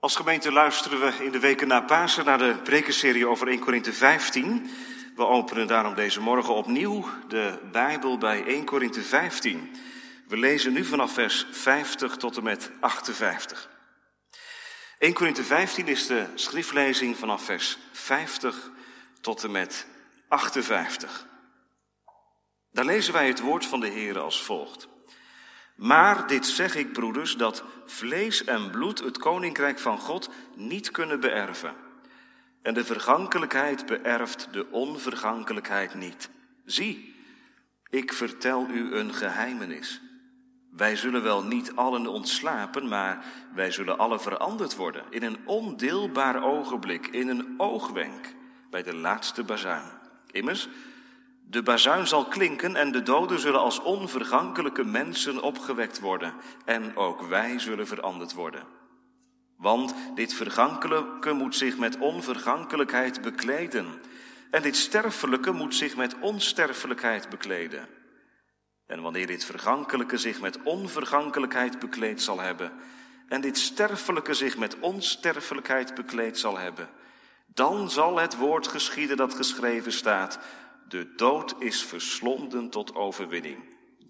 Als gemeente luisteren we in de weken na Pasen naar de prekenserie over 1 Korinthe 15. We openen daarom deze morgen opnieuw de Bijbel bij 1 Korinthe 15. We lezen nu vanaf vers 50 tot en met 58. 1 Korinthe 15 is de schriftlezing vanaf vers 50 tot en met 58. Daar lezen wij het woord van de Heer als volgt. Maar dit zeg ik, broeders, dat vlees en bloed het koninkrijk van God niet kunnen beërven. En de vergankelijkheid beërft de onvergankelijkheid niet. Zie, ik vertel u een geheimenis. Wij zullen wel niet allen ontslapen, maar wij zullen alle veranderd worden in een ondeelbaar ogenblik, in een oogwenk, bij de laatste bazuin. Immers, de bazuin zal klinken en de doden zullen als onvergankelijke mensen opgewekt worden en ook wij zullen veranderd worden. Want dit vergankelijke moet zich met onvergankelijkheid bekleden en dit sterfelijke moet zich met onsterfelijkheid bekleden. En wanneer dit vergankelijke zich met onvergankelijkheid bekleed zal hebben en dit sterfelijke zich met onsterfelijkheid bekleed zal hebben, dan zal het woord geschieden dat geschreven staat. De dood is verslonden tot overwinning.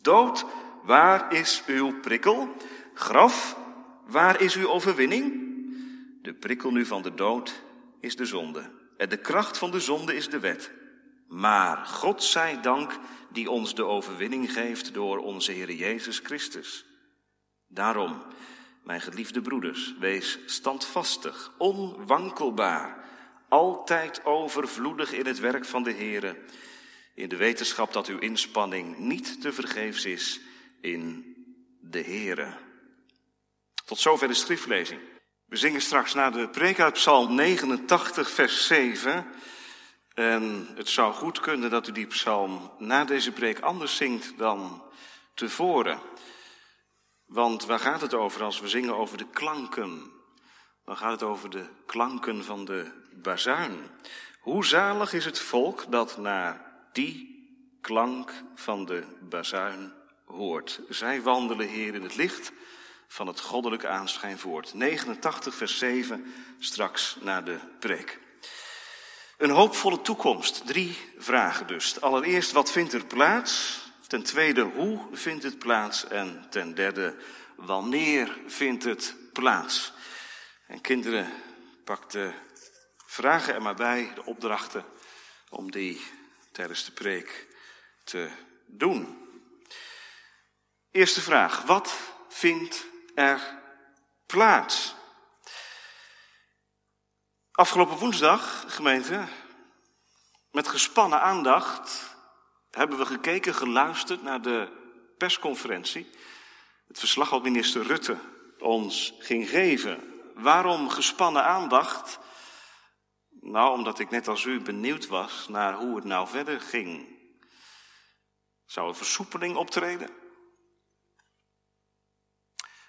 Dood, waar is uw prikkel? Graf, waar is uw overwinning? De prikkel nu van de dood is de zonde. En de kracht van de zonde is de wet. Maar God zij dank die ons de overwinning geeft door onze Heer Jezus Christus. Daarom, mijn geliefde broeders, wees standvastig, onwankelbaar, altijd overvloedig in het werk van de Heere in de wetenschap dat uw inspanning niet te vergeefs is in de Heere. Tot zover de schriftlezing. We zingen straks naar de preek uit Psalm 89, vers 7. En het zou goed kunnen dat u die psalm na deze preek anders zingt dan tevoren. Want waar gaat het over als we zingen over de klanken? Dan gaat het over de klanken van de bazuin. Hoe zalig is het volk dat naar die klank van de bazuin hoort. Zij wandelen, Heer, in het licht van het goddelijke aanschijn voort. 89, vers 7, straks na de preek. Een hoopvolle toekomst. Drie vragen dus. Allereerst, wat vindt er plaats? Ten tweede, hoe vindt het plaats? En ten derde, wanneer vindt het plaats? En kinderen, pak de vragen er maar bij, de opdrachten, om die tijdens de preek te doen. Eerste vraag, wat vindt er plaats? Afgelopen woensdag, gemeente, met gespannen aandacht hebben we gekeken, geluisterd naar de persconferentie. Het verslag wat minister Rutte ons ging geven. Waarom gespannen aandacht? Nou, omdat ik net als u benieuwd was naar hoe het nou verder ging. Zou er versoepeling optreden?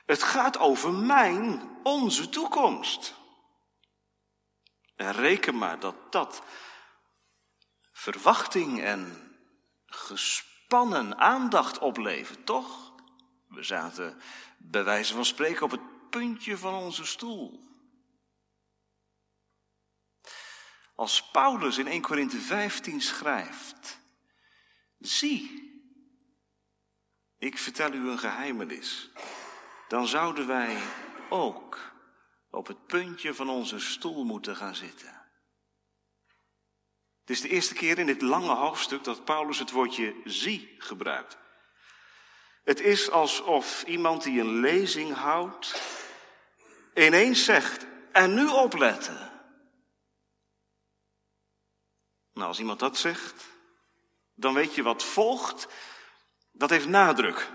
Het gaat over mijn, onze toekomst. En reken maar dat dat verwachting en gespannen aandacht oplevert, toch? We zaten bij wijze van spreken op het puntje van onze stoel. Als Paulus in 1 Korinthe 15 schrijft, zie, ik vertel u een geheimenis, dan zouden wij ook op het puntje van onze stoel moeten gaan zitten. Het is de eerste keer in dit lange hoofdstuk dat Paulus het woordje zie gebruikt. Het is alsof iemand die een lezing houdt, ineens zegt, en nu opletten. Nou, als iemand dat zegt, dan weet je wat volgt. Dat heeft nadruk.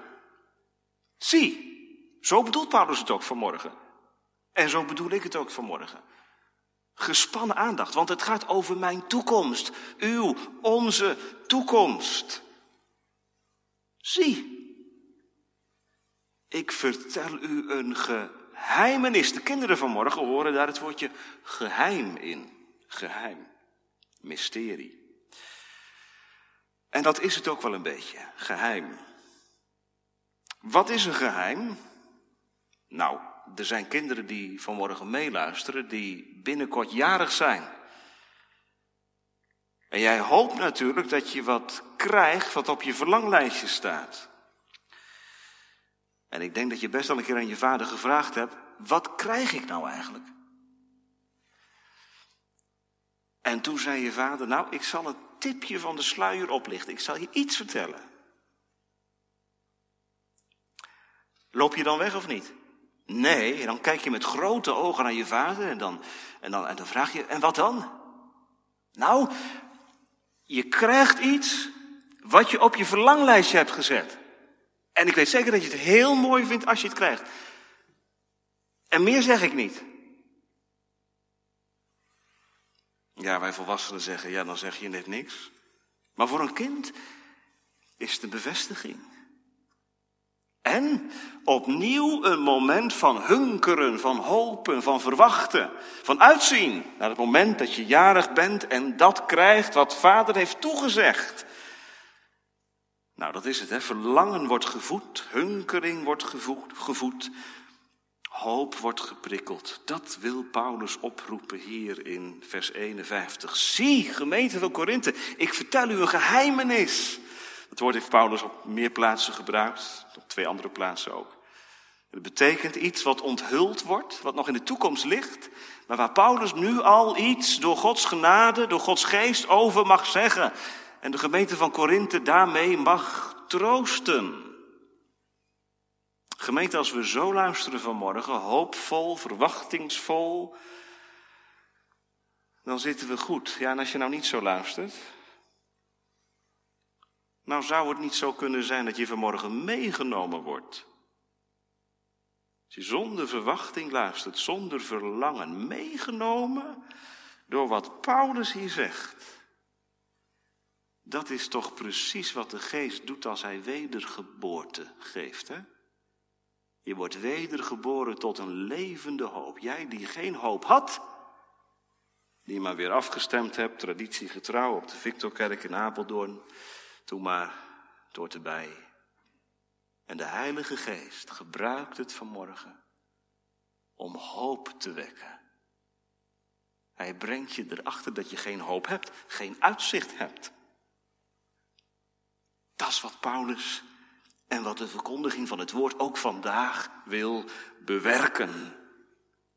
Zie, zo bedoelt Paulus het ook vanmorgen. En zo bedoel ik het ook vanmorgen. Gespannen aandacht, want het gaat over mijn toekomst. Uw, onze toekomst. Zie, ik vertel u een geheimenis. De kinderen vanmorgen horen daar het woordje geheim in. Geheim mysterie. En dat is het ook wel een beetje, geheim. Wat is een geheim? Nou, er zijn kinderen die vanmorgen meeluisteren, die binnenkort jarig zijn. En jij hoopt natuurlijk dat je wat krijgt wat op je verlanglijstje staat. En ik denk dat je best al een keer aan je vader gevraagd hebt, wat krijg ik nou eigenlijk? En toen zei je vader, nou, ik zal een tipje van de sluier oplichten. Ik zal je iets vertellen. Loop je dan weg of niet? Nee, dan kijk je met grote ogen naar je vader en dan, en dan, en dan vraag je, en wat dan? Nou, je krijgt iets wat je op je verlanglijstje hebt gezet. En ik weet zeker dat je het heel mooi vindt als je het krijgt. En meer zeg ik niet. Ja, wij volwassenen zeggen, ja, dan zeg je net niks. Maar voor een kind is een bevestiging. En opnieuw een moment van hunkeren, van hopen, van verwachten, van uitzien naar het moment dat je jarig bent en dat krijgt wat vader heeft toegezegd. Nou, dat is het, hè. Verlangen wordt gevoed, hunkering wordt gevoed, gevoed, hoop wordt geprikkeld. Dat wil Paulus oproepen hier in vers 51. Zie, gemeente van Korinthe, ik vertel u een geheimenis. Het woord heeft Paulus op meer plaatsen gebruikt, op twee andere plaatsen ook. Het betekent iets wat onthuld wordt, wat nog in de toekomst ligt, maar waar Paulus nu al iets door Gods genade, door Gods geest over mag zeggen. En de gemeente van Korinthe daarmee mag troosten. Gemeente, als we zo luisteren vanmorgen, hoopvol, verwachtingsvol, dan zitten we goed. Ja, en als je nou niet zo luistert, nou zou het niet zo kunnen zijn dat je vanmorgen meegenomen wordt. Als je zonder verwachting luistert, zonder verlangen, meegenomen door wat Paulus hier zegt. Dat is toch precies wat de geest doet als hij wedergeboorte geeft, hè? Je wordt wedergeboren tot een levende hoop. Jij die geen hoop had, die maar weer afgestemd hebt, traditiegetrouw op de Victorkerk in Apeldoorn, toen maar, het hoort erbij. En de Heilige Geest gebruikt het vanmorgen om hoop te wekken. Hij brengt je erachter dat je geen hoop hebt, geen uitzicht hebt. Dat is wat Paulus en wat de verkondiging van het woord ook vandaag wil bewerken.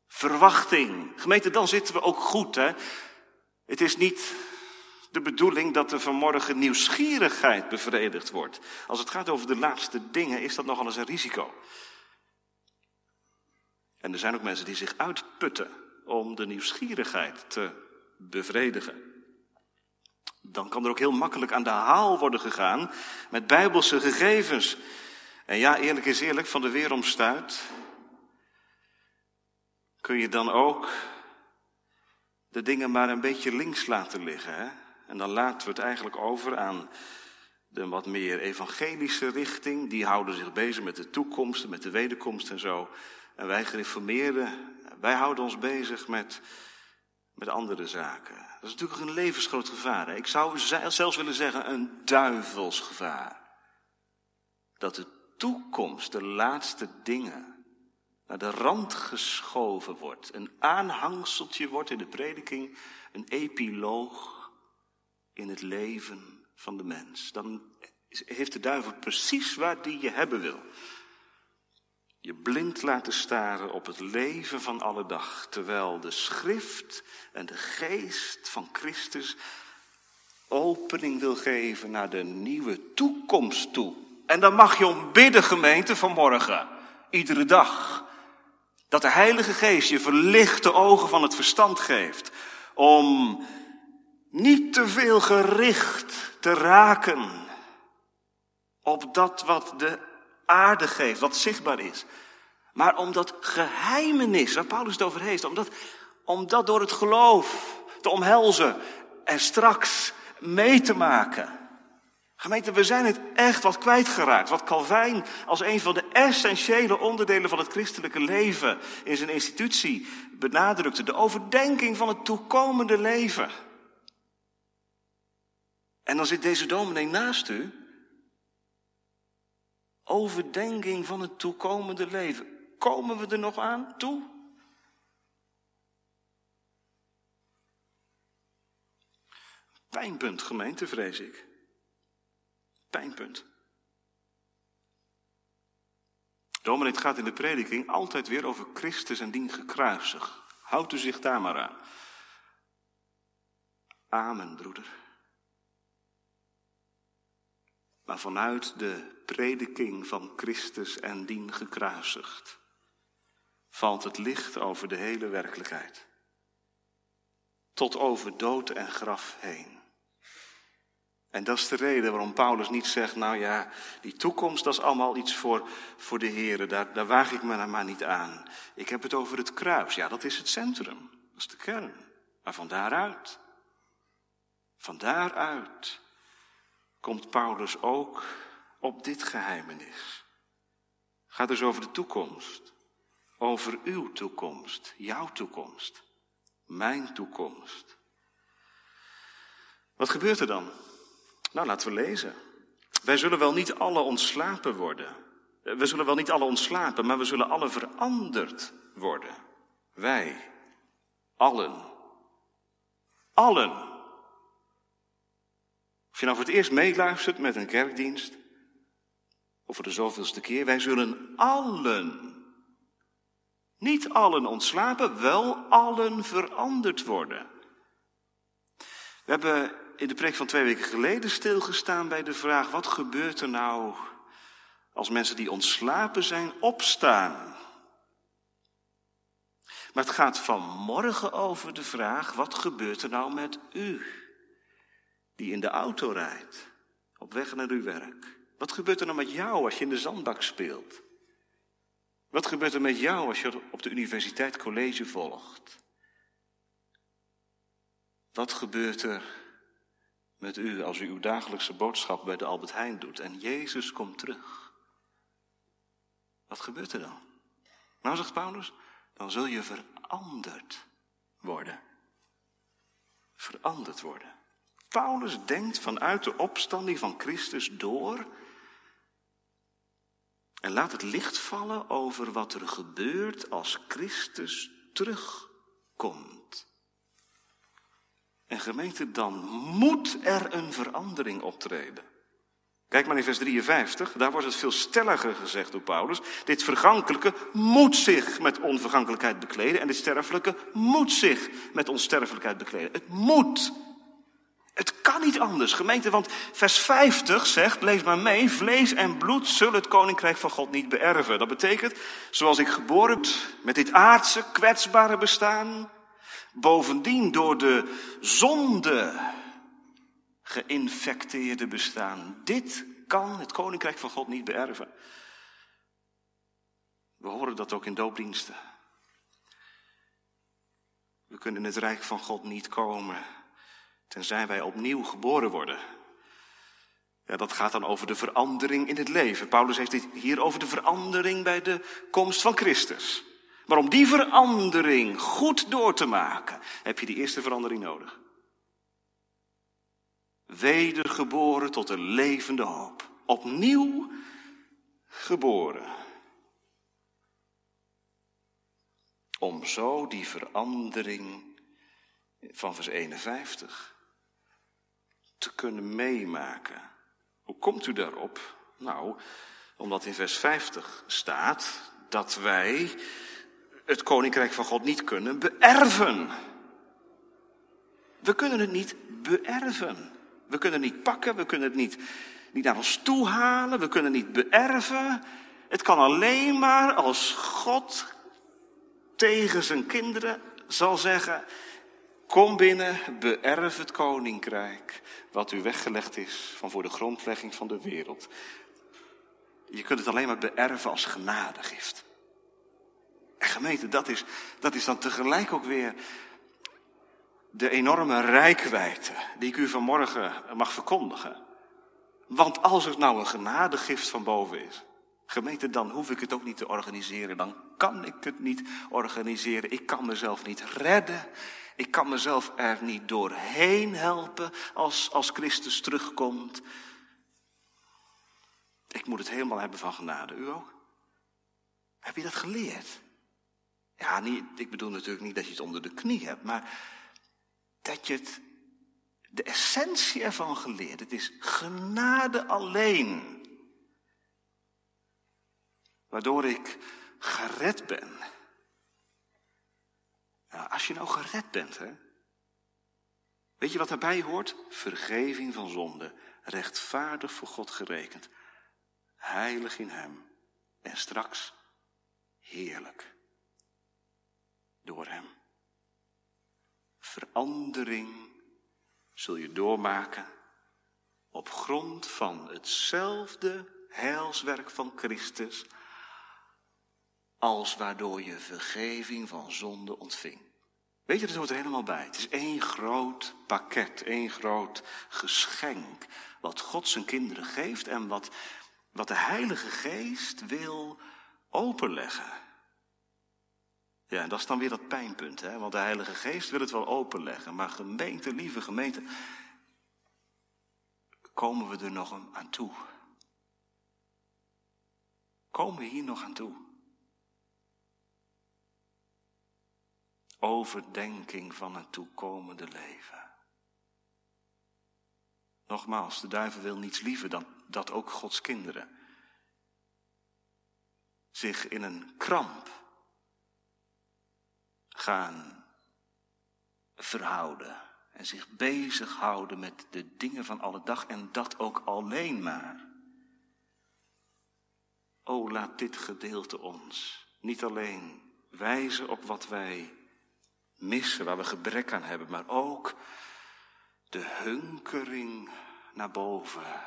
Verwachting. Gemeente, dan zitten we ook goed. Hè? Het is niet de bedoeling dat er vanmorgen nieuwsgierigheid bevredigd wordt. Als het gaat over de laatste dingen, is dat nogal eens een risico. En er zijn ook mensen die zich uitputten om de nieuwsgierigheid te bevredigen. Dan kan er ook heel makkelijk aan de haal worden gegaan met bijbelse gegevens. En ja, eerlijk is eerlijk, van de weeromstuit kun je dan ook de dingen maar een beetje links laten liggen. Hè? En dan laten we het eigenlijk over aan de wat meer evangelische richting. Die houden zich bezig met de toekomst, met de wederkomst en zo. En wij gereformeerden, wij houden ons bezig met, met andere zaken. Dat is natuurlijk een levensgroot gevaar. Hè? Ik zou zelfs willen zeggen een duivelsgevaar. Dat de toekomst, de laatste dingen, naar de rand geschoven wordt. Een aanhangseltje wordt in de prediking, een epiloog in het leven van de mens. Dan heeft de duivel precies waar die je hebben wil. Je blind laten staren op het leven van alle dag, terwijl de schrift en de geest van Christus opening wil geven naar de nieuwe toekomst toe. En dan mag je om bidden, gemeente, vanmorgen, iedere dag. Dat de Heilige Geest je verlichte ogen van het verstand geeft om niet te veel gericht te raken op dat wat de aarde geeft, wat zichtbaar is. Maar om dat geheimenis waar Paulus het over heeft, om dat door het geloof te omhelzen en straks mee te maken. Gemeente, we zijn het echt wat kwijtgeraakt. Wat Calvijn als een van de essentiële onderdelen van het christelijke leven in zijn institutie benadrukte. De overdenking van het toekomende leven. En dan zit deze dominee naast u. Overdenking van het toekomende leven. Komen we er nog aan toe? Pijnpunt, gemeente, vrees ik. Pijnpunt. Dominee, het gaat in de prediking altijd weer over Christus en dien gekruisig. Houdt u zich daar maar aan. Amen, broeder. Maar vanuit de prediking van Christus en dien gekruisigd valt het licht over de hele werkelijkheid. Tot over dood en graf heen. En dat is de reden waarom Paulus niet zegt, nou ja, die toekomst, dat is allemaal iets voor, voor de Heer, daar, daar waag ik me maar niet aan. Ik heb het over het kruis, ja, dat is het centrum, dat is de kern. Maar van daaruit, van daaruit komt Paulus ook op dit geheimenis. Gaat dus over de toekomst, over uw toekomst, jouw toekomst, mijn toekomst. Wat gebeurt er dan? Nou, laten we lezen. Wij zullen wel niet alle ontslapen worden. We zullen wel niet alle ontslapen, maar we zullen alle veranderd worden. Wij, allen. Allen. Of je nou voor het eerst meeluistert met een kerkdienst, of voor de zoveelste keer, wij zullen allen, niet allen ontslapen, wel allen veranderd worden. We hebben in de preek van twee weken geleden stilgestaan bij de vraag: wat gebeurt er nou als mensen die ontslapen zijn opstaan? Maar het gaat vanmorgen over de vraag: wat gebeurt er nou met u die in de auto rijdt, op weg naar uw werk? Wat gebeurt er nou met jou als je in de zandbak speelt? Wat gebeurt er met jou als je op de universiteit college volgt? Wat gebeurt er met u als u uw dagelijkse boodschap bij de Albert Heijn doet en Jezus komt terug? Wat gebeurt er dan? Nou, zegt Paulus, dan zul je veranderd worden. Veranderd worden. Paulus denkt vanuit de opstanding van Christus door en laat het licht vallen over wat er gebeurt als Christus terugkomt. En gemeente, dan moet er een verandering optreden. Kijk maar in vers 53, daar wordt het veel stelliger gezegd door Paulus. Dit vergankelijke moet zich met onvergankelijkheid bekleden en dit sterfelijke moet zich met onsterfelijkheid bekleden. Het moet. Het kan niet anders, gemeente, want vers 50 zegt, lees maar mee, vlees en bloed zullen het koninkrijk van God niet beërven. Dat betekent, zoals ik geboren met dit aardse, kwetsbare bestaan, bovendien door de zonde geïnfecteerde bestaan. Dit kan het koninkrijk van God niet beërven. We horen dat ook in doopdiensten. We kunnen het rijk van God niet komen tenzij wij opnieuw geboren worden. Ja, dat gaat dan over de verandering in het leven. Paulus heeft het hier over de verandering bij de komst van Christus. Maar om die verandering goed door te maken, heb je die eerste verandering nodig. Wedergeboren tot een levende hoop. Opnieuw geboren. Om zo die verandering van vers 51 te kunnen meemaken. Hoe komt u daarop? Nou, omdat in vers 50 staat dat wij het koninkrijk van God niet kunnen beërven. We kunnen het niet beërven. We kunnen het niet pakken, we kunnen het niet, niet naar ons toe halen, we kunnen het niet beërven. Het kan alleen maar als God tegen zijn kinderen zal zeggen: Kom binnen, beërf het koninkrijk, wat u weggelegd is van voor de grondlegging van de wereld. Je kunt het alleen maar beërven als genadegift. En gemeente, dat is, dat is dan tegelijk ook weer de enorme rijkwijde die ik u vanmorgen mag verkondigen. Want als het nou een genadegift van boven is, gemeente, dan hoef ik het ook niet te organiseren. Dan kan ik het niet organiseren. Ik kan mezelf niet redden. Ik kan mezelf er niet doorheen helpen als, als Christus terugkomt. Ik moet het helemaal hebben van genade. U ook? Heb je dat geleerd? Ja, niet, ik bedoel natuurlijk niet dat je het onder de knie hebt, maar dat je het, de essentie ervan geleerd. Het is genade alleen. Waardoor ik gered ben. Als je nou gered bent, hè. Weet je wat daarbij hoort? Vergeving van zonde. Rechtvaardig voor God gerekend. Heilig in Hem. En straks heerlijk. Door Hem. Verandering zul je doormaken op grond van hetzelfde heilswerk van Christus als waardoor je vergeving van zonde ontving. Weet je, dat hoort er helemaal bij. Het is één groot pakket, één groot geschenk. Wat God zijn kinderen geeft en wat, wat de Heilige Geest wil openleggen. Ja, dat is dan weer dat pijnpunt, hè? want de Heilige Geest wil het wel openleggen. Maar gemeente, lieve gemeente, komen we er nog aan toe? Komen we hier nog aan toe? Overdenking van een toekomende leven. Nogmaals, de duivel wil niets liever dan dat ook Gods kinderen zich in een kramp gaan verhouden en zich bezighouden met de dingen van alle dag en dat ook alleen maar. O, laat dit gedeelte ons niet alleen wijzen op wat wij missen, waar we gebrek aan hebben, maar ook de hunkering naar boven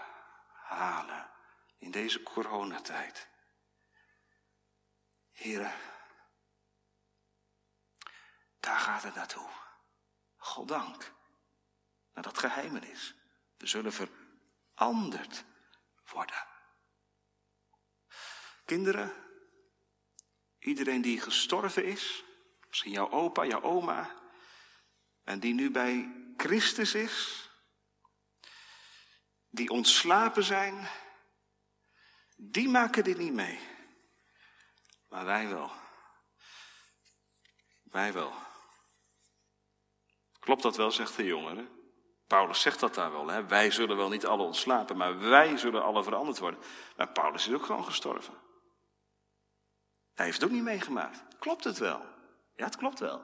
halen in deze coronatijd. Heren, daar gaat het naartoe. Goddank. Naar dat geheimenis. We zullen veranderd worden. Kinderen, iedereen die gestorven is, Misschien jouw opa, jouw oma. En die nu bij Christus is. Die ontslapen zijn. Die maken dit niet mee. Maar wij wel. Wij wel. Klopt dat wel, zegt de jongere? Paulus zegt dat daar wel. Hè? Wij zullen wel niet alle ontslapen, maar wij zullen alle veranderd worden. Maar Paulus is ook gewoon gestorven. Hij heeft het ook niet meegemaakt. Klopt het wel? Ja, het klopt wel.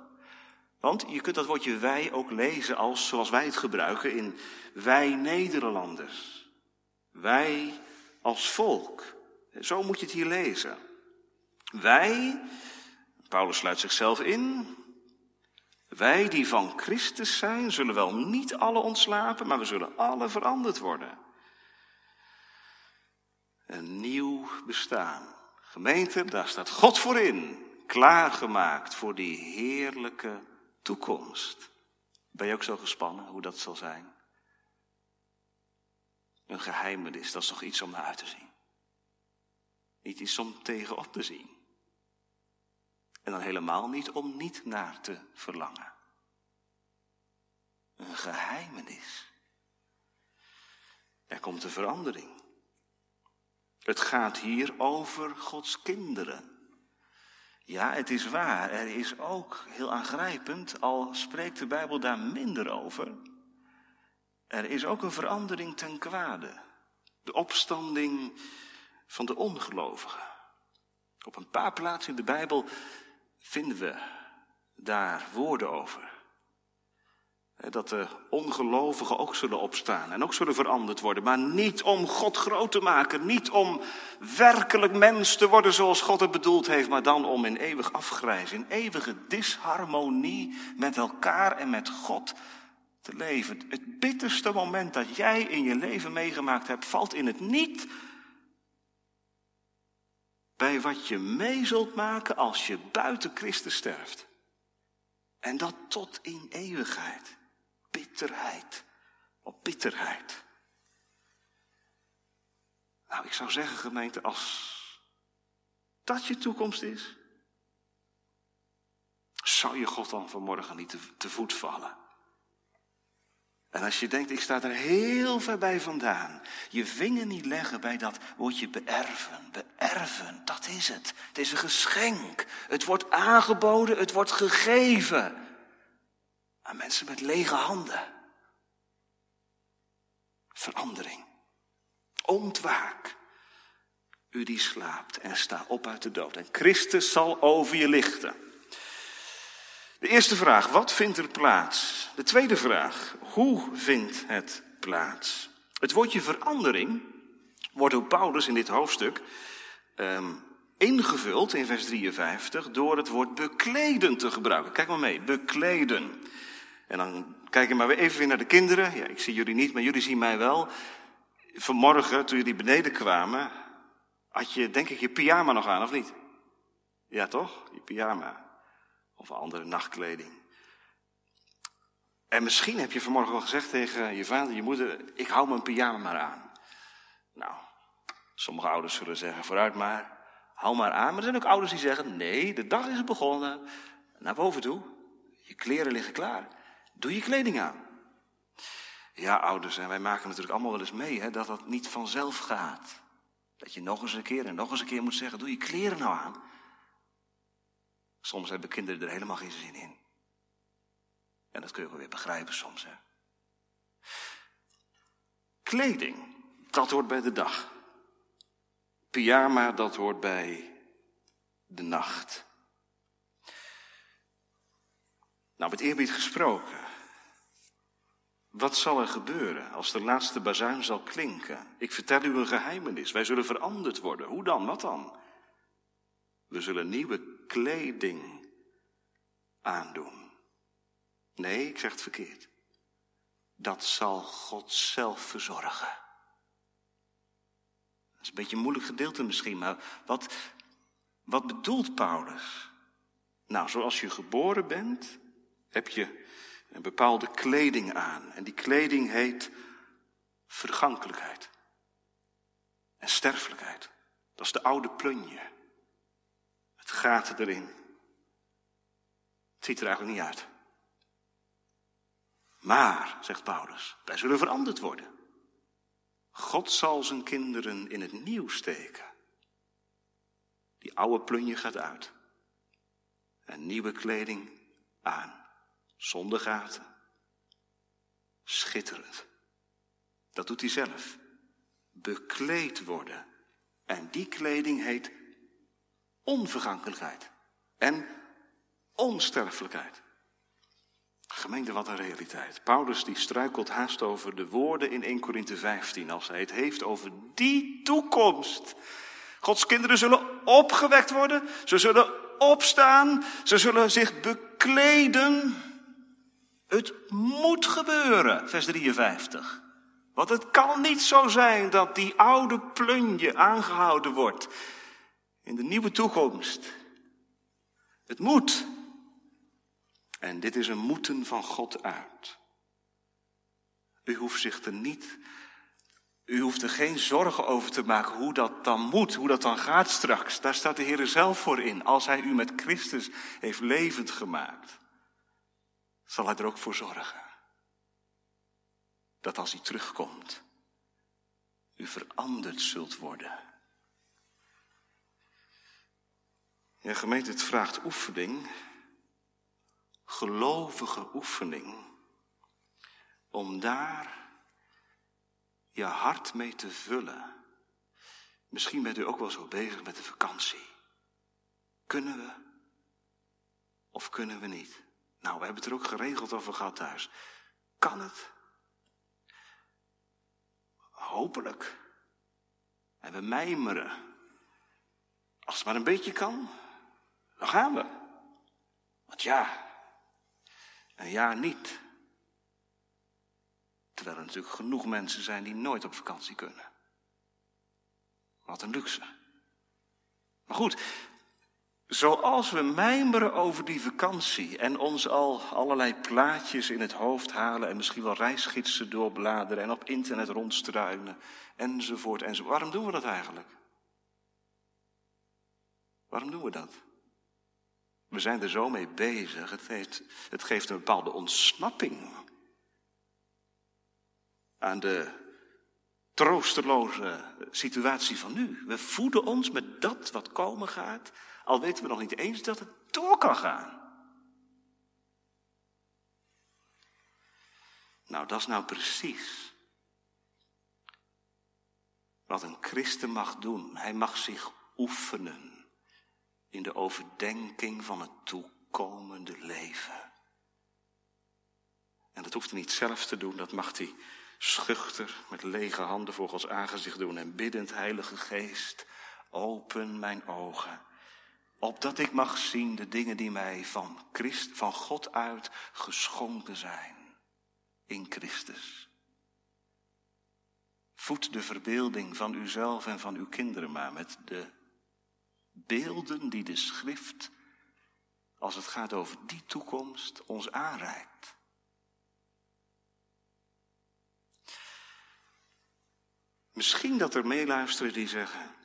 Want je kunt dat woordje wij ook lezen als zoals wij het gebruiken in wij Nederlanders. Wij als volk. Zo moet je het hier lezen. Wij, Paulus sluit zichzelf in. Wij die van Christus zijn, zullen wel niet alle ontslapen, maar we zullen alle veranderd worden. Een nieuw bestaan. Gemeente, daar staat God voor in klaargemaakt voor die heerlijke toekomst. Ben je ook zo gespannen hoe dat zal zijn? Een geheimenis, dat is toch iets om naar uit te zien. Niet iets om tegenop te zien. En dan helemaal niet om niet naar te verlangen. Een geheimenis. Er komt een verandering. Het gaat hier over Gods kinderen. Ja, het is waar. Er is ook heel aangrijpend, al spreekt de Bijbel daar minder over. Er is ook een verandering ten kwade. De opstanding van de ongelovigen. Op een paar plaatsen in de Bijbel vinden we daar woorden over. Dat de ongelovigen ook zullen opstaan en ook zullen veranderd worden. Maar niet om God groot te maken. Niet om werkelijk mens te worden zoals God het bedoeld heeft. Maar dan om in eeuwig afgrijzen. In eeuwige disharmonie met elkaar en met God te leven. Het bitterste moment dat jij in je leven meegemaakt hebt, valt in het niet. Bij wat je mee zult maken als je buiten Christus sterft. En dat tot in eeuwigheid bitterheid op bitterheid. Nou, ik zou zeggen, gemeente, als dat je toekomst is, zou je God dan vanmorgen niet te, voet vallen? En als je denkt, ik sta er heel ver bij vandaan. Je vinger niet leggen bij dat woordje beërven. Beërven, dat is het. Het is een geschenk. Het wordt aangeboden, het wordt gegeven. Aan mensen met lege handen. Verandering. Ontwaak. U die slaapt en sta op uit de dood. En Christus zal over je lichten. De eerste vraag, wat vindt er plaats? De tweede vraag, hoe vindt het plaats? Het woordje verandering wordt door Paulus in dit hoofdstuk um, ingevuld in vers 53 door het woord bekleden te gebruiken. Kijk maar mee, bekleden. En dan kijk ik maar weer even weer naar de kinderen. Ja, ik zie jullie niet, maar jullie zien mij wel. Vanmorgen, toen jullie beneden kwamen, had je denk ik je pyjama nog aan, of niet? Ja, toch? Je pyjama. Of andere nachtkleding. En misschien heb je vanmorgen wel gezegd tegen je vader, je moeder, ik hou mijn pyjama maar aan. Nou, sommige ouders zullen zeggen, vooruit maar, hou maar aan. Maar er zijn ook ouders die zeggen, nee, de dag is begonnen. Naar boven toe, je kleren liggen klaar. Doe je kleding aan. Ja, ouders, en wij maken natuurlijk allemaal wel eens mee hè, dat dat niet vanzelf gaat. Dat je nog eens een keer en nog eens een keer moet zeggen, doe je kleren nou aan. Soms hebben kinderen er helemaal geen zin in. En dat kun je weer begrijpen soms. Hè? Kleding, dat hoort bij de dag. Pyjama, dat hoort bij de nacht. Nou, met eerbied gesproken. Wat zal er gebeuren als de laatste bazuin zal klinken? Ik vertel u een geheimenis. Wij zullen veranderd worden. Hoe dan? Wat dan? We zullen nieuwe kleding aandoen. Nee, ik zeg het verkeerd. Dat zal God zelf verzorgen. Dat is een beetje een moeilijk gedeelte misschien, maar wat, wat bedoelt Paulus? Nou, zoals je geboren bent, heb je een bepaalde kleding aan. En die kleding heet vergankelijkheid en sterfelijkheid. Dat is de oude plunje. Het gaat erin. Het ziet er eigenlijk niet uit. Maar, zegt Paulus, wij zullen veranderd worden. God zal zijn kinderen in het nieuw steken. Die oude plunje gaat uit. En nieuwe kleding aan. Zonder gaten. Schitterend. Dat doet hij zelf. Bekleed worden. En die kleding heet onvergankelijkheid en onsterfelijkheid. Gemeente, wat een realiteit. Paulus die struikelt haast over de woorden in 1 Korinthe 15 als hij het heeft over die toekomst. Gods kinderen zullen opgewekt worden, ze zullen opstaan, ze zullen zich bekleden. Het moet gebeuren, vers 53. Want het kan niet zo zijn dat die oude plunje aangehouden wordt in de nieuwe toekomst. Het moet. En dit is een moeten van God uit. U hoeft zich er niet, u hoeft er geen zorgen over te maken hoe dat dan moet, hoe dat dan gaat straks. Daar staat de Heer zelf voor in. Als Hij u met Christus heeft levend gemaakt, zal Hij er ook voor zorgen. Dat als Hij terugkomt, u veranderd zult worden. Ja, gemeente, vraagt oefening, gelovige oefening, om daar je hart mee te vullen. Misschien bent u ook wel zo bezig met de vakantie. Kunnen we of kunnen we niet? Nou, we hebben het er ook geregeld over gehad thuis. Kan het? Hopelijk. En we mijmeren. Als het maar een beetje kan. Dan gaan we. Want ja, een jaar niet. Terwijl er natuurlijk genoeg mensen zijn die nooit op vakantie kunnen. Wat een luxe. Maar goed, zoals we mijmeren over die vakantie en ons al allerlei plaatjes in het hoofd halen en misschien wel reisgidsen doorbladeren en op internet rondstruinen enzovoort enzovoort. Waarom doen we dat eigenlijk? Waarom doen we dat? We zijn er zo mee bezig. Het, het geeft een bepaalde ontsnapping. aan de troosteloze situatie van nu. We voeden ons met dat wat komen gaat, al weten we nog niet eens dat het door kan gaan. Nou, dat is nou precies wat een christen mag doen. Hij mag zich oefenen in de overdenking van het toekomende leven. En dat hoeft hij niet zelf te doen, dat mag hij schuchter met lege handen voor Gods aangezicht doen en biddend, Heilige Geest, open mijn ogen, opdat ik mag zien de dingen die mij van, Christ, van God uit geschonken zijn in Christus. Voed de verbeelding van uzelf en van uw kinderen maar met de beelden die de schrift, als het gaat over die toekomst, ons aanreikt. Misschien dat er meeluisteren die zeggen,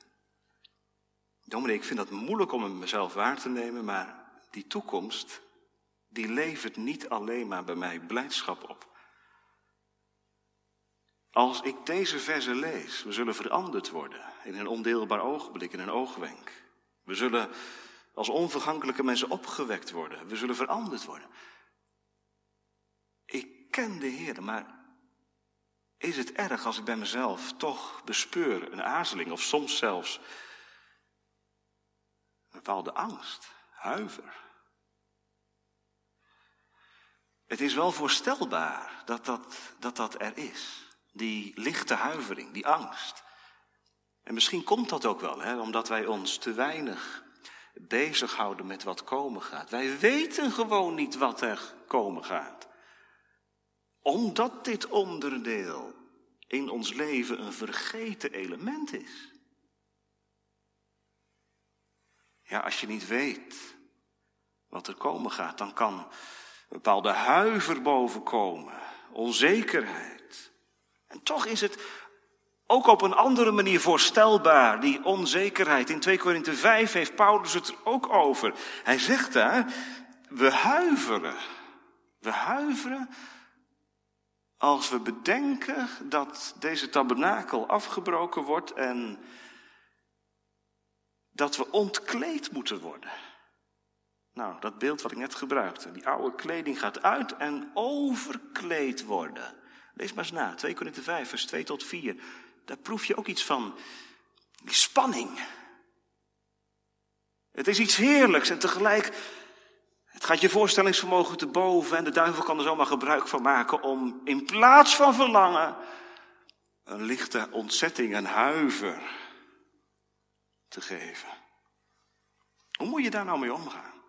dominee, ik vind dat moeilijk om het mezelf waar te nemen, maar die toekomst, die levert niet alleen maar bij mij blijdschap op. Als ik deze verse lees, we zullen veranderd worden in een ondeelbaar ogenblik, in een oogwenk. We zullen als onvergankelijke mensen opgewekt worden. We zullen veranderd worden. Ik ken de Heer, maar is het erg als ik bij mezelf toch bespeur een aarzeling of soms zelfs bepaalde angst, huiver? Het is wel voorstelbaar dat dat, dat, dat er is. Die lichte huivering, die angst. En misschien komt dat ook wel, hè, omdat wij ons te weinig bezighouden met wat komen gaat. Wij weten gewoon niet wat er komen gaat. Omdat dit onderdeel in ons leven een vergeten element is. Ja, als je niet weet wat er komen gaat, dan kan een bepaalde huiver bovenkomen, onzekerheid. En toch is het ook op een andere manier voorstelbaar, die onzekerheid. In 2 Korinthe 5 heeft Paulus het er ook over. Hij zegt daar, we huiveren. We huiveren als we bedenken dat deze tabernakel afgebroken wordt en dat we ontkleed moeten worden. Nou, dat beeld wat ik net gebruikte. Die oude kleding gaat uit en overkleed worden. Lees maar eens na, 2 Korinthe 5, vers 2 tot 4. Daar proef je ook iets van die spanning. Het is iets heerlijks en tegelijk het gaat je voorstellingsvermogen te boven en de duivel kan er zomaar gebruik van maken om in plaats van verlangen een lichte ontzetting en huiver te geven. Hoe moet je daar nou mee omgaan?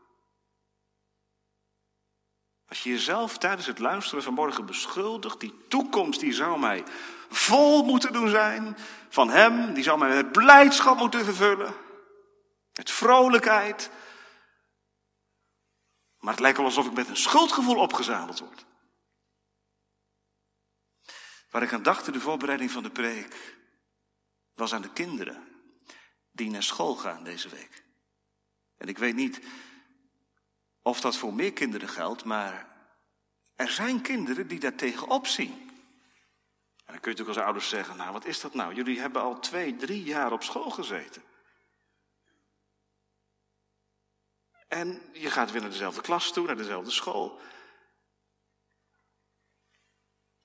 Als je jezelf tijdens het luisteren vanmorgen beschuldigt, die toekomst die zou mij vol moeten doen zijn van Hem, die zou mij met blijdschap moeten vervullen, met vrolijkheid. Maar het lijkt wel alsof ik met een schuldgevoel opgezadeld word. Waar ik aan dacht in de voorbereiding van de preek, was aan de kinderen die naar school gaan deze week. En ik weet niet of dat voor meer kinderen geldt, maar er zijn kinderen die daar tegenop zien. En dan kun je natuurlijk als ouders zeggen, nou wat is dat nou? Jullie hebben al twee, drie jaar op school gezeten. En je gaat weer naar dezelfde klas toe, naar dezelfde school.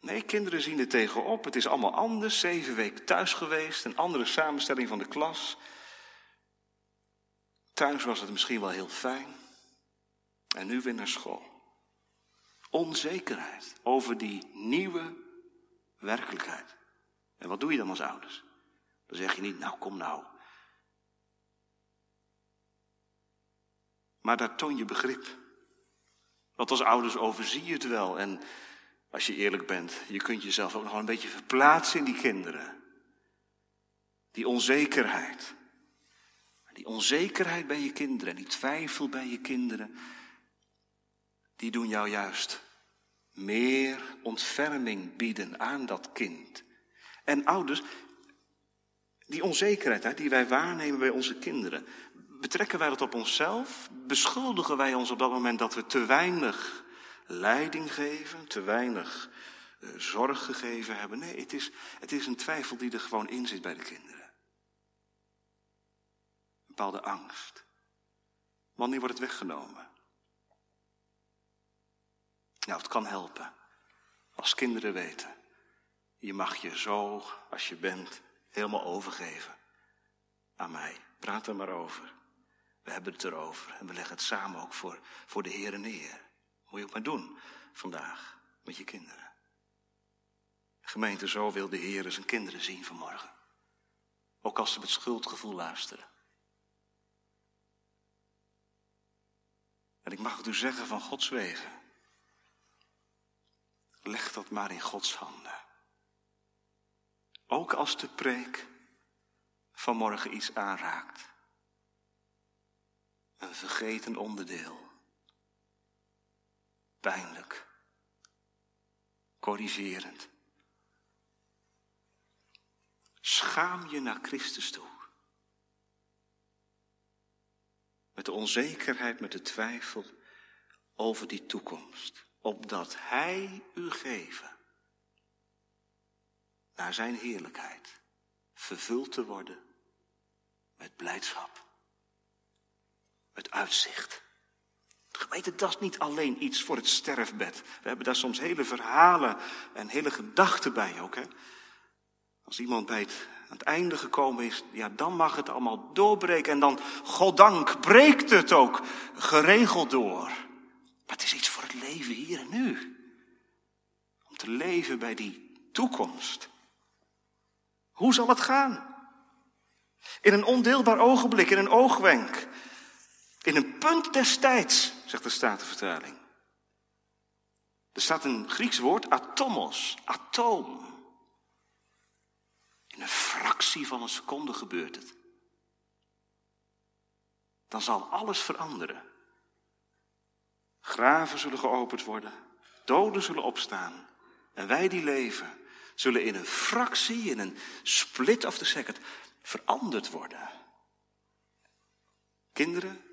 Nee, kinderen zien er tegenop. Het is allemaal anders. Zeven weken thuis geweest, een andere samenstelling van de klas. Thuis was het misschien wel heel fijn. En nu weer naar school. Onzekerheid over die nieuwe werkelijkheid. En wat doe je dan als ouders? Dan zeg je niet, nou kom nou. Maar daar toon je begrip. Want als ouders overzie je het wel. En als je eerlijk bent, je kunt jezelf ook nog wel een beetje verplaatsen in die kinderen. Die onzekerheid. Die onzekerheid bij je kinderen, die twijfel bij je kinderen, die doen jou juist meer ontferming bieden aan dat kind. En ouders, die onzekerheid die wij waarnemen bij onze kinderen, betrekken wij dat op onszelf? Beschuldigen wij ons op dat moment dat we te weinig leiding geven, te weinig eh, zorg gegeven hebben. Nee, het is, het is een twijfel die er gewoon in zit bij de kinderen. Bepaalde angst. Wanneer wordt het weggenomen? Nou, het kan helpen. Als kinderen weten, je mag je zo, als je bent, helemaal overgeven aan mij. Praat er maar over. We hebben het erover en we leggen het samen ook voor, voor de Heer neer. Moet je ook maar doen vandaag met je kinderen. Gemeente, zo wil de Heer zijn kinderen zien vanmorgen. Ook als ze met schuldgevoel luisteren. En ik mag het u zeggen van Gods wegen. Leg dat maar in Gods handen. Ook als de preek vanmorgen iets aanraakt. Een vergeten onderdeel. Pijnlijk. Corrigerend. Schaam je naar Christus toe. Met de onzekerheid, met de twijfel over die toekomst. Opdat Hij u geven naar Zijn heerlijkheid. Vervuld te worden met blijdschap. Met uitzicht. Gemeente, dat is niet alleen iets voor het sterfbed. We hebben daar soms hele verhalen en hele gedachten bij ook. Hè? Als iemand bij het, aan het einde gekomen is, ja, dan mag het allemaal doorbreken. En dan, goddank, breekt het ook geregeld door. Maar het is iets voor het leven hier en nu. Om te leven bij die toekomst. Hoe zal het gaan? In een ondeelbaar ogenblik, in een oogwenk. In een punt des tijds, zegt de Statenvertaling. Er staat een Grieks woord, atomos, atoom. In een fractie van een seconde gebeurt het. Dan zal alles veranderen. Graven zullen geopend worden, doden zullen opstaan. En wij die leven, zullen in een fractie, in een split of the second, veranderd worden. Kinderen,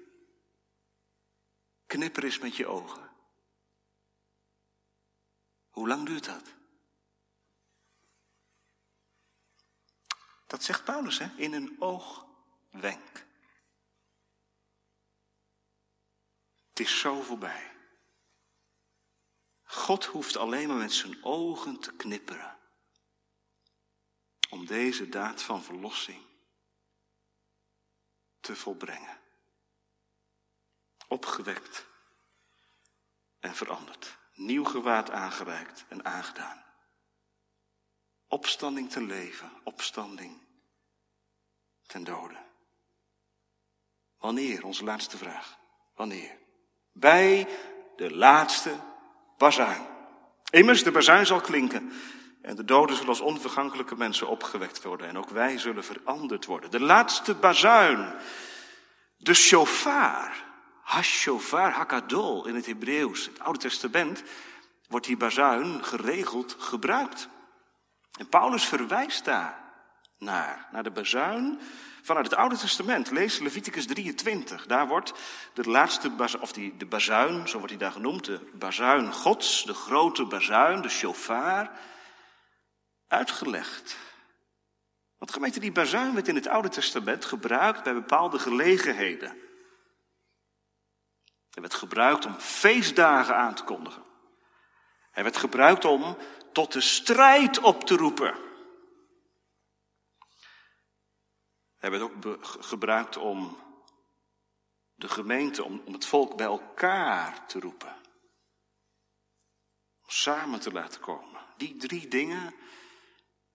knipper eens met je ogen. Hoe lang duurt dat? Dat zegt Paulus, hè? In een oogwenk. Het is zo voorbij. God hoeft alleen maar met zijn ogen te knipperen. Om deze daad van verlossing te volbrengen. Opgewekt en veranderd. Nieuw gewaad aangereikt en aangedaan. Opstanding ten leven, opstanding ten dode. Wanneer? Onze laatste vraag. Wanneer? Bij de laatste bazuin. Immers, de bazuin zal klinken. En de doden zullen als onvergankelijke mensen opgewekt worden. En ook wij zullen veranderd worden. De laatste bazuin. De shofar. Hashofar, hakadol in het Hebreeuws. Het Oude Testament wordt die bazuin geregeld gebruikt. En Paulus verwijst daar naar, naar de bazuin vanuit het Oude Testament. Lees Leviticus 23. Daar wordt de laatste of die, de bazuin, zo wordt hij daar genoemd, de bazuin Gods, de grote bazuin, de shofar, uitgelegd. Want gemeente, die bazuin werd in het Oude Testament gebruikt bij bepaalde gelegenheden. Hij werd gebruikt om feestdagen aan te kondigen. Hij werd gebruikt om tot de strijd op te roepen. Hij werd ook gebruikt om de gemeente, om, om het volk bij elkaar te roepen. Om samen te laten komen. Die drie dingen,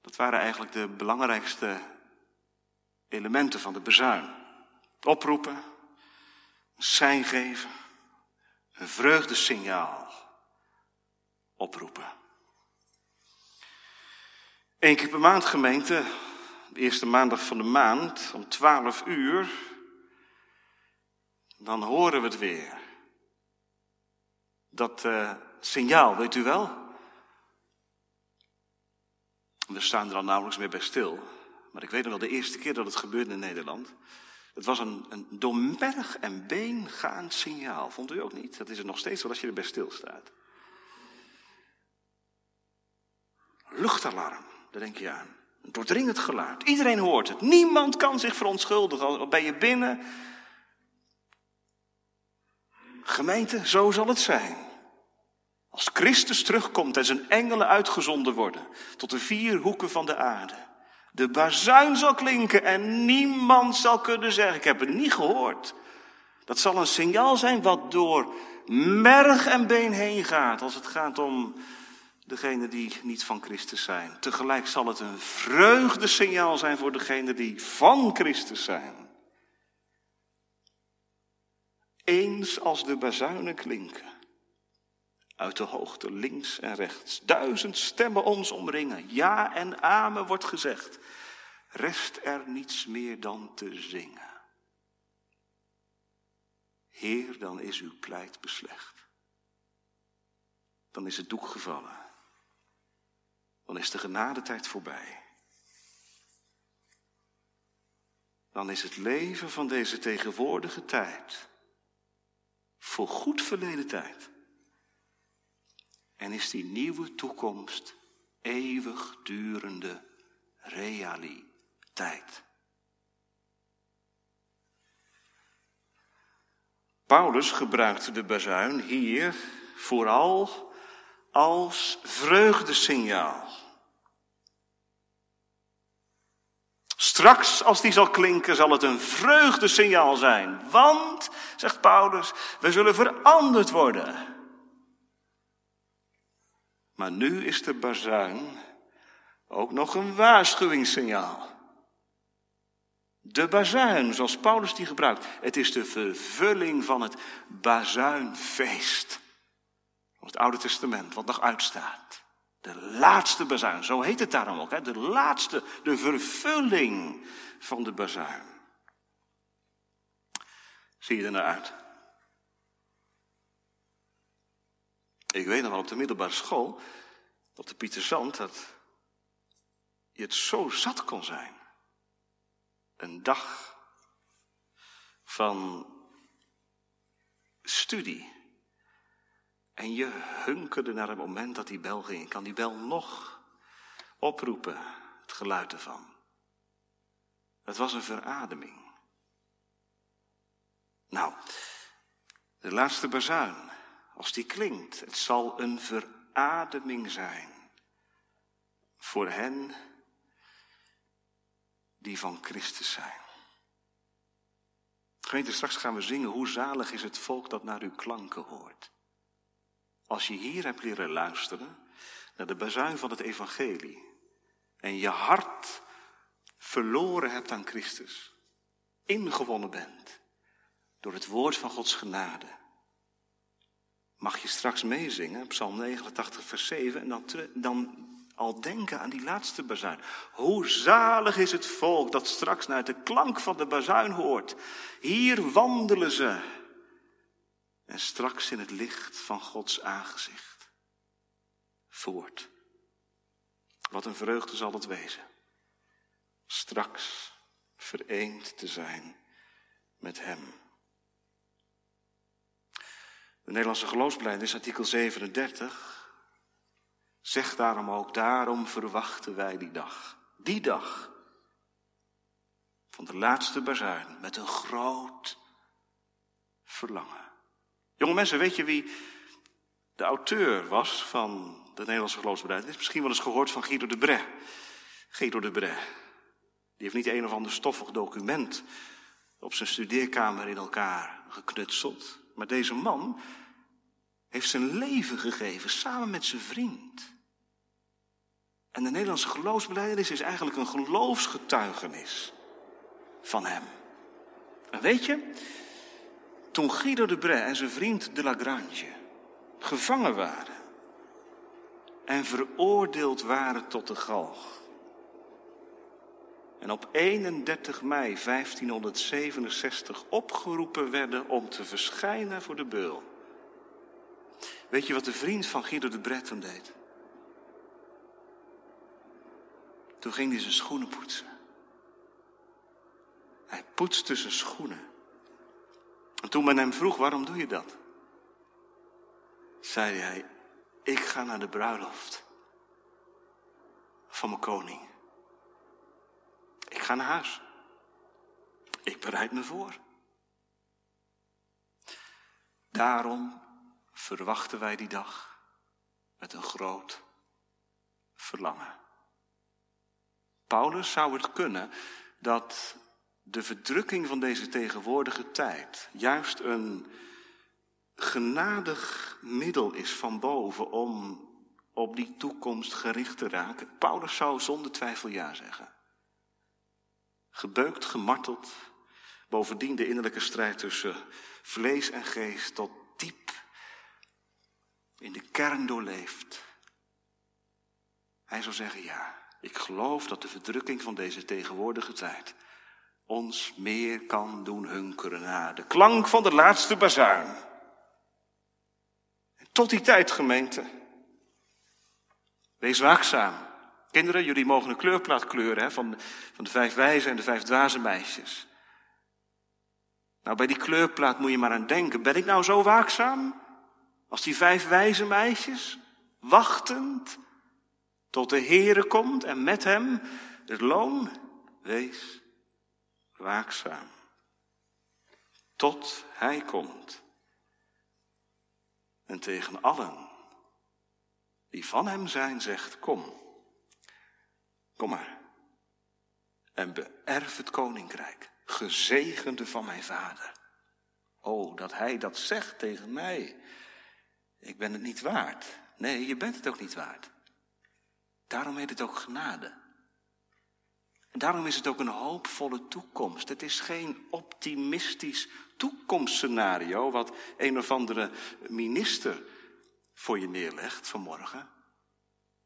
dat waren eigenlijk de belangrijkste elementen van de bezuin. Oproepen, een sein geven, een vreugdesignaal oproepen. Eén keer per maand gemeente, de eerste maandag van de maand, om twaalf uur, dan horen we het weer. Dat uh, signaal, weet u wel? We staan er al nauwelijks meer bij stil. Maar ik weet nog wel de eerste keer dat het gebeurde in Nederland. Het was een, een door en been gaand signaal. Vond u ook niet? Dat is het nog steeds wel als je erbij stilstaat. Luchtalarm, daar denk je aan. Een doordringend geluid. Iedereen hoort het. Niemand kan zich verontschuldigen. Al ben je binnen. Gemeente, zo zal het zijn. Als Christus terugkomt en zijn engelen uitgezonden worden tot de vier hoeken van de aarde. De bazuin zal klinken en niemand zal kunnen zeggen, ik heb het niet gehoord. Dat zal een signaal zijn wat door merg en been heen gaat als het gaat om degenen die niet van Christus zijn. Tegelijk zal het een vreugdesignaal zijn voor degenen die van Christus zijn. Eens als de bazuinen klinken, uit de hoogte links en rechts, duizend stemmen ons omringen, ja en amen wordt gezegd, rest er niets meer dan te zingen. Heer, dan is uw pleit beslecht. Dan is het doek gevallen. Dan is de genadetijd voorbij. Dan is het leven van deze tegenwoordige tijd voor goed verleden tijd. En is die nieuwe toekomst eeuwigdurende realiteit. Paulus gebruikte de bazuin hier vooral als vreugdesignaal. Straks, als die zal klinken, zal het een vreugdesignaal zijn. Want, zegt Paulus, we zullen veranderd worden. Maar nu is de bazuin ook nog een waarschuwingssignaal. De bazuin, zoals Paulus die gebruikt. Het is de vervulling van het bazuinfeest. Van het Oude Testament, wat nog uitstaat. De laatste bazuin, zo heet het daarom ook. Hè? De laatste, de vervulling van de bazuin. Zie je er naar uit? Ik weet nog wel op de middelbare school, op de Pieterzand, dat je het zo zat kon zijn een dag van studie. En je hunkerde naar het moment dat die bel ging. Kan die bel nog oproepen, het geluid ervan. Het was een verademing. Nou, de laatste bazuin, als die klinkt, het zal een verademing zijn voor hen die van Christus zijn. Gemeente, straks gaan we zingen, hoe zalig is het volk dat naar uw klanken hoort. Als je hier hebt leren luisteren naar de bazuin van het evangelie en je hart verloren hebt aan Christus, ingewonnen bent door het woord van Gods genade, mag je straks meezingen, Psalm 89, vers 7, en dan, dan al denken aan die laatste bazuin. Hoe zalig is het volk dat straks naar de klank van de bazuin hoort. Hier wandelen ze. En straks in het licht van Gods aangezicht. Voort. Wat een vreugde zal het wezen. Straks vereend te zijn met Hem. De Nederlandse geloofsbeleid artikel 37 Zeg daarom ook, daarom verwachten wij die dag. Die dag. Van de laatste bazuin met een groot verlangen. Jonge mensen, weet je wie de auteur was van de Nederlandse geloofsbeleid? is misschien wel eens gehoord van Guido de Bret. Guido de Bret. Die heeft niet een of ander stoffig document op zijn studeerkamer in elkaar geknutseld. Maar deze man heeft zijn leven gegeven samen met zijn vriend. En de Nederlandse geloofsbeleidenis is eigenlijk een geloofsgetuigenis van hem. En weet je, toen Guido de Bray en zijn vriend de Lagrange gevangen waren en veroordeeld waren tot de galg. En op 31 mei 1567 opgeroepen werden om te verschijnen voor de beul. Weet je wat de vriend van Guido de Bret toen deed? Toen ging hij zijn schoenen poetsen. Hij poetste zijn schoenen. En toen men hem vroeg, waarom doe je dat? Zei hij, ik ga naar de bruiloft van mijn koning. Ik ga naar huis. Ik bereid me voor. Daarom verwachten wij die dag met een groot verlangen. Paulus zou het kunnen dat de verdrukking van deze tegenwoordige tijd juist een genadig middel is van boven om op die toekomst gericht te raken. Paulus zou zonder twijfel ja zeggen. Gebeukt, gemarteld, bovendien de innerlijke strijd tussen vlees en geest tot diep in de kern doorleeft. Hij zou zeggen ja, ik geloof dat de verdrukking van deze tegenwoordige tijd ons meer kan doen hunkeren naar de klank van de laatste bazuin. Tot die tijd, gemeente. Wees waakzaam. Kinderen, jullie mogen een kleurplaat kleuren hè, van, van de vijf wijze en de vijf dwaze meisjes. Nou, bij die kleurplaat moet je maar aan denken. Ben ik nou zo waakzaam? Als die vijf wijze meisjes, wachtend tot de Heere komt en met hem het loon, wees waakzaam. Tot hij komt. En tegen allen die van hem zijn, zegt, kom, kom maar. En beërf het koninkrijk, gezegende van mijn vader. Oh, dat hij dat zegt tegen mij. Ik ben het niet waard. Nee, je bent het ook niet waard. Daarom heet het ook genade. En daarom is het ook een hoopvolle toekomst. Het is geen optimistisch toekomstscenario wat een of andere minister voor je neerlegt vanmorgen.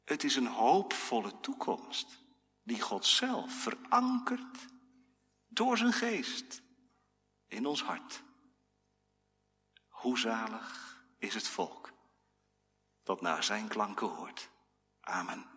Het is een hoopvolle toekomst die God zelf verankert door zijn geest in ons hart. Hoe zalig is het volk dat naar zijn klanken hoort. Amen.